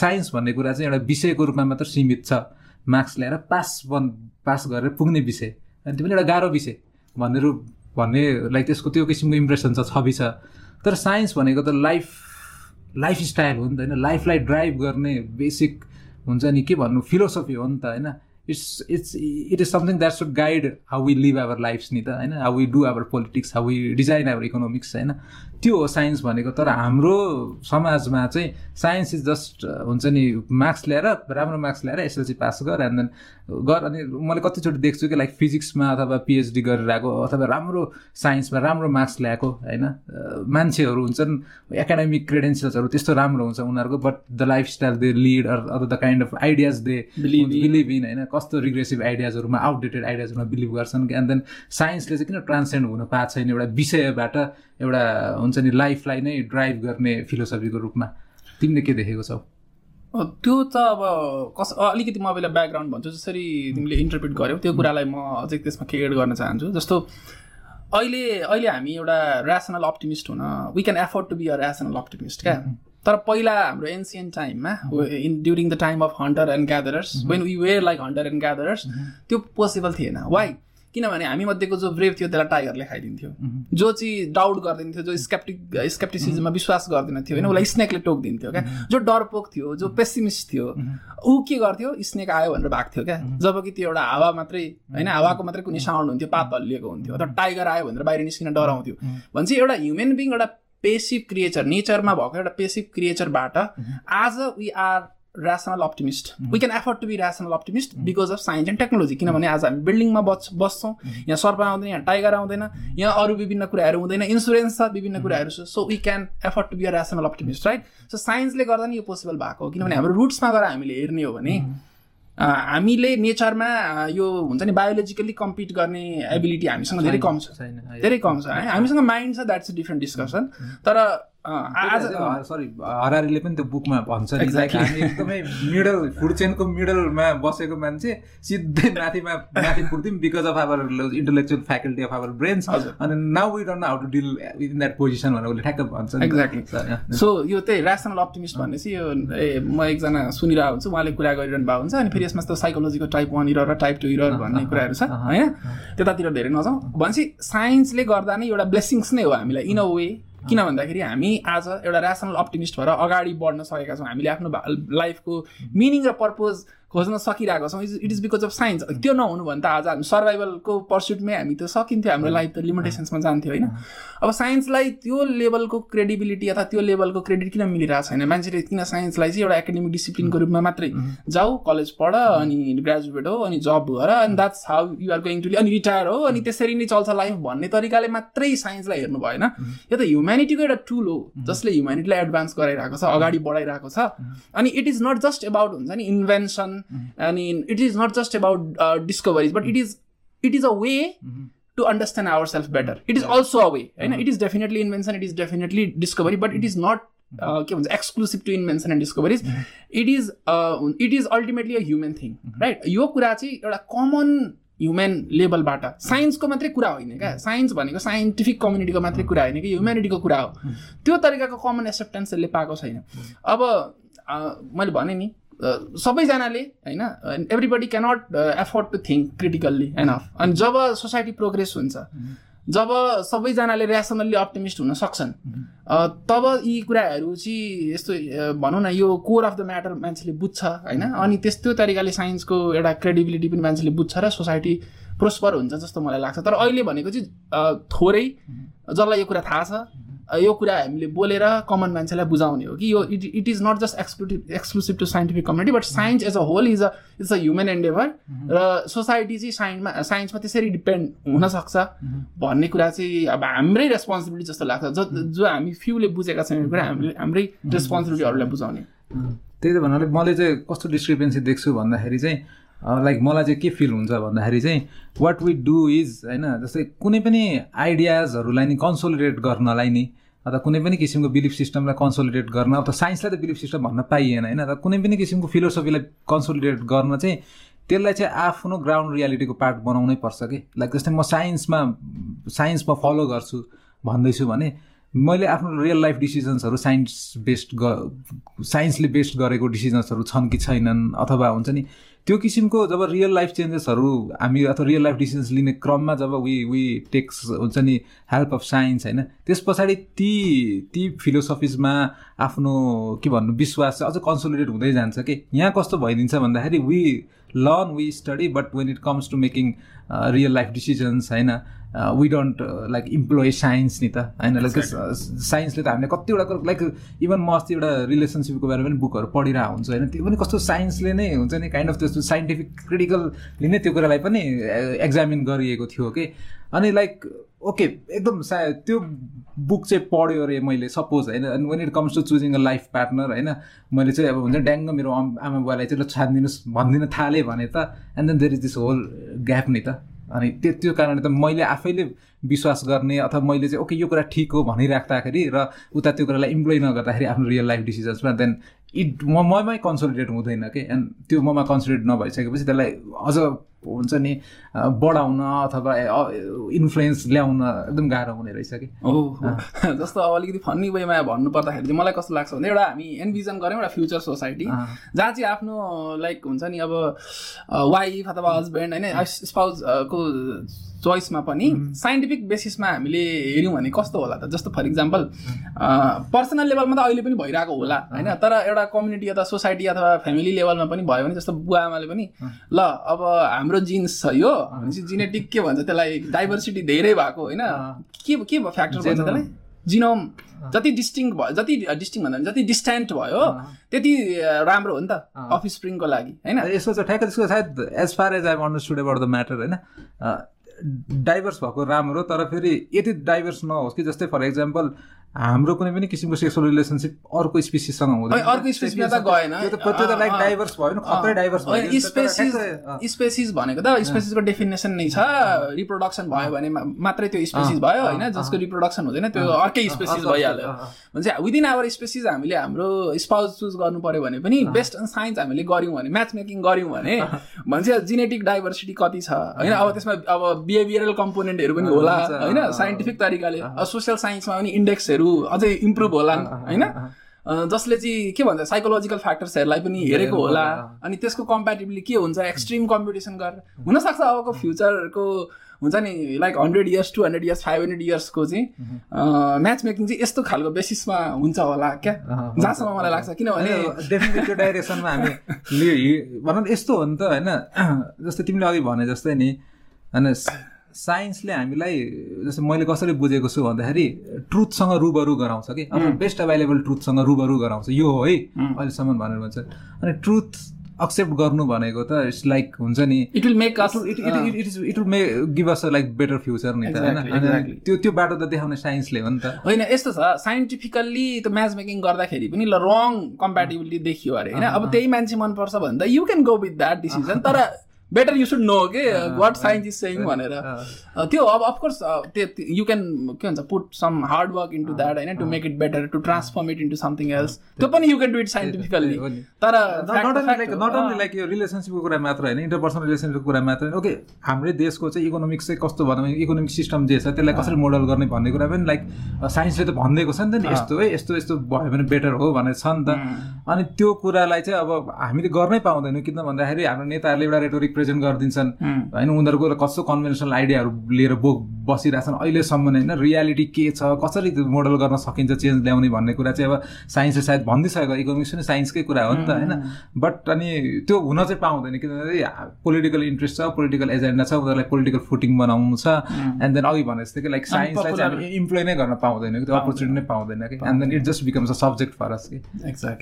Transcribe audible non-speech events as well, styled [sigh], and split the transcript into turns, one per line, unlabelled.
Science भन्ने कुरा चाहिँ एउटा विषयको रूपमा मात्र सीमित छ। मार्क्स ल्याएर पास बन पास गरेर पुग्ने विषय। अनि त्यो पनि एउटा गाह्रो विषय भन्ने रूप भन्ने लाइक त्यसको त्यो किसिमको इम्प्रेसन छ छवि छ। तर साइन्स भनेको त लाइफ लाइफ स्टाइल हो नि त होइन? लाइफलाई ड्राइभ गर्ने बेसिक हुन्छ नि के भन्नु फिलोसफी हो नि त होइन? It's it's it is something that should guide how we live our life नि त होइन how we do our politics how we design our economics होइन त्यो हो साइन्स भनेको तर हाम्रो समाजमा चाहिँ साइन्स इज जस्ट हुन्छ नि मार्क्स ल्याएर राम्रो मार्क्स ल्याएर एसएलसी पास गर एन्ड देन गर अनि मैले कतिचोटि देख्छु कि लाइक फिजिक्समा अथवा पिएचडी गरेर आएको अथवा राम्रो साइन्समा राम्रो मार्क्स ल्याएको होइन मान्छेहरू हुन्छन् एकाडेमिक क्रेडेन्सियल्सहरू त्यस्तो राम्रो हुन्छ उनीहरूको but the lifestyle they lead or the kind of ideas they believe in होइन कस्तो रिग्रेसिभ आइडियाजहरूमा आउटडेटेड आइडियाजहरूमा बिलिभ गर्छन् एन्ड देन साइन्सले चाहिँ किन ट्रान्सेन्ड हुन पाएको छैन एउटा विषयबाट एउटा हुन्छ नि लाइफलाई नै ड्राइभ गर्ने फिलोसफीको रूपमा? तिमीले के देखेको छौ?
त्यो त अब कस अलिकति म पहिला ब्याकग्राउन्ड भन्छु। जसरी तिमीले इन्टरप्रिट गर्यौ त्यो कुरालाई म अझै त्यसमा के एड गर्न चाहन्छु। जस्तो अहिले अहिले हामी एउटा ऱ्यासनल अप्टिमिस्ट हुन we can afford to be a rational optimist क्या? तर पहिला हाम्रो एन्सियन्ट टाइममा in during the time of hunter and gatherers when we were like hunter and gatherers त्यो पोसिबल थिएन. वाइ किनभने हामी मध्येको जो ब्रेभ थियो त्यसलाई टाइगरले खाइदिन्थ्यो। जो चाहिँ डाउट गरिदिन्थ्यो जो स्केप्टिक स्केप्टिसिजममा विश्वास गर्दैन थियो होइन उसलाई स्नेकले टोकिदिन्थ्यो क्या? जो डरपोक थियो जो पेसिमिस्ट थियो ऊ के गर्थ्यो? स्नेक आयो भनेर भाग्थ्यो क्या? जब कि त्यो एउटा हावा मात्रै होइन? हावाको मात्रै कुनै साउन्ड हुन्थ्यो पात हल्लिएको हुन्थ्यो। अथवा टाइगर आयो भनेर बाहिर निस्किन डराउँथ्यो। भने एउटा ह्युमन बिङ एउटा पेसिभ क्रिएचर नेचरमा भएको एउटा पेसिभ क्रिएचरबाट आज we are rational optimist we can afford to be rational optimist because of science and technology किनभने आज हामी बिल्डिङमा बस् बस्छौँ। यहाँ सर्प आउँदैन यहाँ टाइगर आउँदैन यहाँ अरू विभिन्न कुराहरू हुँदैन इन्सुरेन्स छ विभिन्न कुराहरू छ। So we can afford to be a rational optimist right so साइन्सले गर्दा नि यो पोसिबल भएको हो। किनभने हाम्रो रुट्समा गएर हामीले हेर्ने हो भने हामीले नेचरमा यो हुन्छ नि बायोलोजिकल्ली कम्पिट गर्ने एबिलिटी हामीसँग धेरै कम छ। धेरै कम छ है। हामीसँग माइन्ड छ द्याट्स अ डिफ्रेन्ट डिस्कसन तर
आज सरी हरारीले पनि त्यो बुकमा भन्छ नि हामी एकदमै मिडल फुड चेनको मिडलमा बसेको मान्छे सिधै माथिमा माथि पुग्थ्यौँ because of our intellectual faculty of our brains अनि now we don't how to deal in that position भनेर उसले ठ्याक्क भन्छ
एक्ज्याक्टली सो यो त्यही ऱ्यासनल अप्टिमिस्ट भन्ने चाहिँ यो ए म एकजना सुनिरहेको हुन्छु उहाँले कुरा गरिरहनु भएको हुन्छ अनि फेरि यसमा त साइकोलोजीको टाइप वान इरर र टाइप टू इरर भन्ने कुराहरू छ होइन? त्यतातिर धेरै नजाउँ। भनेपछि साइन्सले गर्दा नै एउटा ब्लेसिङ्स नै हो हामीलाई इन अ। वे किन भन्दाखेरि हामी आज एउटा ऱ्यासनल अप्टिमिस्ट भएर अगाडि बढ्न सकेका छौँ। हामीले आफ्नो लाइफको मिनिङ र पर्पोज खोज्न सकिरहेको छौँ. It is because of science त्यो नहुनु भने त आज हामी सर्भाइभलको पर्स्युटमै हामी त सकिन्थ्यो हाम्रो लाइफ त लिमिटेसन्समा जान्थ्यो होइन? अब साइन्सलाई त्यो लेभलको क्रेडिबिलिटी अथवा त्यो लेभलको क्रेडिट किन मिलिरहेको छैन? मान्छेले किन साइन्सलाई चाहिँ एउटा एकाडेमिक डिसिप्लिनको रूपमा मात्रै जाऊ कलेज पढ अनि ग्रेजुएट हो अनि जब गर अनि that's how you're going to अनि रिटायर हो अनि त्यसरी नै चल्छ लाइफ भन्ने तरिकाले मात्रै साइन्सलाई हेर्नु भएन यो त ह्युमेनिटीको एउटा टुल हो जसले ह्युमेनिटीलाई एडभान्स गराइरहेको छ अगाडि बढाइरहेको छ। अनि it is not just about हुन्छ नि इन्भेन्सन अनि it is not just about discoveries but it is it is a way to understand our self better it is also a way होइन it is definitely invention it is definitely discovery but it is not के भन्छ exclusive to invention and discoveries it is it is ultimately a human thing right यो कुरा चाहिँ एउटा common human लेभलबाट साइन्सको मात्रै कुरा होइन क्या? साइन्स भनेको साइन्टिफिक कम्युनिटीको मात्रै कुरा होइन कि? ह्युमेनिटीको कुरा हो। त्यो तरिकाको कमन एक्सेप्टेन्सहरूले पाएको छैन। अब मैले भनेँ नि सबैजनाले होइन everybody cannot afford to think critically enough अनि जब सोसाइटी प्रोग्रेस हुन्छ जब सबैजनाले ऱ्यासनल्ली अप्टिमिस्ट हुन सक्छन् तब यी कुराहरू चाहिँ यस्तो भनौँ न यो कोर अफ द म्याटर मान्छेले बुझ्छ होइन अनि त्यस्तो तरिकाले साइन्सको एउटा क्रेडिबिलिटी पनि मान्छेले बुझ्छ र सोसाइटी प्रोस्पर हुन्छ जस्तो मलाई लाग्छ। तर अहिले भनेको चाहिँ थोरै जसलाई यो कुरा थाहा छ यो कुरा हामीले बोलेर कमन मान्छेलाई बुझाउने हो कि यो it it is not just exclusive exclusive to scientific community but science as a whole is a it's a human endeavour र सोसाइटी चाहिँ साइन्समा साइन्समा त्यसरी डिपेन्ड हुनसक्छ। भन्ने कुरा चाहिँ अब हाम्रै रेस्पोन्सिबिलिटी जस्तो लाग्छ। जो जो हामी फ्युले बुझेका छौँ कुरा हामीले हाम्रै रेस्पोन्सिबिलिटी बुझाउने।
त्यही त भन्नाले मैले चाहिँ कस्तो डिस्क्रिपेन्सी देख्छु भन्दाखेरि चाहिँ लाइक मलाई चाहिँ के फिल हुन्छ भन्दाखेरि चाहिँ वाट वी डु इज होइन जस्तै कुनै पनि आइडियाजहरूलाई नि कन्सोलिडेट गर्नलाई नि अथवा कुनै पनि किसिमको बिलिफ सिस्टमलाई कन्सोलिडेट गर्न अथवा साइन्सलाई त बिलिफ सिस्टम भन्न पाइएन होइन? तर कुनै पनि किसिमको फिलोसफीलाई कन्सोलिडेट गर्न चाहिँ त्यसलाई चाहिँ आफ्नो ग्राउन्ड रियालिटीको पार्ट बनाउनै पर्छ कि? लाइक जस्तै म साइन्समा साइन्समा फलो गर्छु भन्दैछु भने मैले आफ्नो रियल लाइफ डिसिजन्सहरू साइन्स बेस्ड ग साइन्सले बेस्ड गरेको डिसिजन्सहरू छन् कि छैनन् अथवा हुन्छ नि त्यो किसिमको जब रियल लाइफ चेन्जेसहरू हामी अथवा रियल लाइफ डिसिजन्स लिने क्रममा जब वी वी टेक्स हुन्छ नि हेल्प अफ साइन्स होइन त्यस पछाडि ती ती फिलोसफिजमा आफ्नो के भन्नु विश्वास चाहिँ अझ कन्सोलिडेट हुँदै जान्छ कि यहाँ कस्तो भइदिन्छ भन्दाखेरि we learn we study but when it comes to making real life decisions होइन we don't like employ science नि त होइन? लाइक साइन्सले त हामीले कतिवटा कुरो लाइक इभन म अस्ति एउटा रिलेसनसिपको बारेमा पनि बुकहरू पढिरहेको हुन्छु होइन? त्यो पनि कस्तो साइन्सले नै हुन्छ नि काइन्ड अफ त्यस्तो साइन्टिफिक क्रिटिकलले नै त्यो कुरालाई पनि एक्जामिन गरिएको थियो कि अनि लाइक ओके एकदम सा त्यो बुक चाहिँ पढ्यो अरे मैले सपोज होइन? अनि when it comes to choosing a life partner होइन? मैले चाहिँ अब हुन्छ ड्याङ्ग मेरो आमा बुवालाई चाहिँ ल छानिदिनुहोस् भनिदिन थालेँ भने त and then there is this whole gap नि त। अनि त्यो त्यो कारणले त मैले आफैले विश्वास गर्ने अथवा मैले चाहिँ ओके यो कुरा ठिक हो भनिराख्दाखेरि र उता त्यो कुरालाई इम्प्लोइ नगर्दाखेरि आफ्नो रियल लाइफ डिसिजन्समा देन इट म ममै कन्सन्ट्रेट हुँदैन कि? एन्ड त्यो ममा कन्सन्ट्रेट नभइसकेपछि त्यसलाई अझ हुन्छ नि बढाउन अथवा इन्फ्लुएन्स ल्याउन एकदम गाह्रो हुने रहेछ कि?
हो [laughs] जस्तो अब अलिकति फन्नी वेमा भन्नु पर्दाखेरि चाहिँ मलाई कस्तो लाग्छ भने एउटा हामी एनभिजन गऱ्यौँ एउटा फ्युचर सोसाइटी जहाँ चाहिँ आफ्नो लाइक हुन्छ नि अब वाइफ अथवा हस्बेन्ड होइन स्पाउजको चोइसमा पनि साइन्टिफिक बेसिसमा हामीले हेऱ्यौँ भने कस्तो होला त? जस्तो फर इक्जाम्पल पर्सनल लेभलमा त अहिले पनि भइरहेको होला होइन? तर एउटा कम्युनिटी अथवा सोसाइटी अथवा फ्यामिली लेभलमा पनि भयो भने जस्तो बुवा आमाले पनि ल अब हाम्रो जिन्स छ यो। भनेपछि जिनेटिक के भन्छ त्यसलाई डाइभर्सिटी धेरै भएको होइन? के के फ्याक्टर भन्छ त्यसलाई? जिनोम जति डिस्टिङ भयो जति डिस्टिङ भन्दा जति डिस्टेन्ट भयो त्यति राम्रो हो नि त अफिस स्प्रिङको लागि होइन?
यसो चाहिँ ठ्याक्कै त्यसको सायद as far as I understood about the matter होइन? डाइभर्स भएको राम्रो तर फेरि यति डाइभर्स नहोस् कि जस्तै फर इक्जाम्पल हाम्रो कुनै पनि किसिमको सेक्सुअल रिलेसनसिप अर्को स्पिसिससँग
हुँदैन। अर्को स्पेसिसमा त गएन।
त्यो त लाइक डाइभर्स भयो नि खतरै डाइभर्स भयो।
स्पेसिस स्पेसिस भनेको त स्पेसिसको डेफिनेसन नै छ। रिप्रोडक्सन भयो भने मात्रै त्यो स्पेसिस भयो होइन? जसको रिप्रोडक्सन हुँदैन त्यो अर्कै स्पेसिस भइहाल्यो। भने विदिन आवर स्पेसिस हामीले हाम्रो स्पाउज चुज गर्नु पऱ्यो भने पनि बेस्ट अन साइन्स हामीले गऱ्यौँ भने म्याच मेकिङ गऱ्यौँ भने भन्छ जेनेटिक डाइभर्सिटी कति छ? होइन? अब त्यसमा अब बिहेभियरल कम्पोनेन्टहरू पनि होला होइन? साइन्टिफिक तरिकाले। सोसियल साइन्समा पनि इन्डेक्सहरू अझै इम्प्रुभ होलान् होइन? जसले चाहिँ के भन्छ साइकोलोजिकल फ्याक्टर्सहरूलाई पनि हेरेको होला। अनि त्यसको कम्पेरिटिभली के हुन्छ? एक्सट्रिम कम्पिटिसन गरेर हुनसक्छ अबको फ्युचरको हुन्छ नि like hundred years two hundred years five hundred इयर्सको चाहिँ म्याच मेकिङ चाहिँ यस्तो खालको बेसिसमा हुन्छ होला क्या? जहाँसम्म मलाई लाग्छ किनभने
डेफिनेटली डाइरेक्सनमा हामी [laughs] भनौँ यस्तो हो नि त होइन? जस्तै तिमीले अघि भने जस्तै नि होइन साइन्सले हामीलाई जस्तै मैले कसरी बुझेको छु भन्दाखेरि ट्रुथसँग रुबरु गराउँछ कि? अब बेस्ट अभाइलेबल ट्रुथसँग रुबरु गराउँछ। यो हो है अहिलेसम्म भनेर भन्छ। अनि ट्रुथ एक्सेप्ट गर्नु भनेको त इट्स लाइक हुन्छ नि
it will make
it is it will may give us like better future नि त होइन? त्यो त्यो बाटो त देखाउने साइन्सले हो नि त।
होइन यस्तो छ साइन्टिफिकल्ली त्यो म्याच मेकिङ गर्दाखेरि पनि ल रङ कम्पेटिबिलिटी देखियो अरे होइन? अब त्यही मान्छे मनपर्छ भने त you can go with that decision तर बेटर यु सुड नो के वाट साइन्स इज सेङ भनेर। त्यो अब अफकोर्स त्यो यु क्यान के भन्छ put some hard work into that होइन to make it better to transform it into something else त्यो पनि you can do it scientifically तर
नट ओन्ली लाइक यो रिलेसनसिपको कुरा मात्र होइन इन्टरपर्सनल रिलेसनसिपको कुरा मात्र होइन। ओके हाम्रै देशको चाहिँ इकोनोमिक्स चाहिँ कस्तो भनौँ इकोनोमिक सिस्टम जे छ त्यसलाई कसरी मोडल गर्ने भन्ने कुरा पनि लाइक साइन्सले त भनिदिएको छ नि त यस्तो है यस्तो यस्तो भयो भने बेटर हो भनेर छ नि त। अनि त्यो कुरालाई चाहिँ अब हामीले गर्नै पाउँदैनौँ किन भन्दाखेरि हाम्रो नेताहरूले एउटा रेटोरिक रिप्रेजेन्ट गरिदिन्छन्। होइन उनीहरूको कस्तो कन्भेन्सनल आइडियाहरू लिएर बो बसिरहेछन्। अहिलेसम्म होइन रियालिटी के छ कसरी मोडल गर्न सकिन्छ चेन्ज ल्याउने भन्ने कुरा चाहिँ अब साइन्सले सायद भनिदिइसकेको इकोनोमिक्स पनि साइन्सकै कुरा हो नि त होइन। बट अनि त्यो हुन चाहिँ पाउँदैन किनभने पोलिटिकल इन्ट्रेस्ट छ पोलिटिकल एजेन्डा छ उनीहरूलाई पोलिटिकल फुटिङ बनाउनु छ। एन्ड देन अघि भने जस्तै कि लाइक साइन्सलाई चाहिँ इम्प्लोइ नै गर्न पाउँदैन कि त्यो अपर्च्युनिटी नै पाउँदैन कि। And then it just becomes a subject for us कि।
एक्ज्याक्टली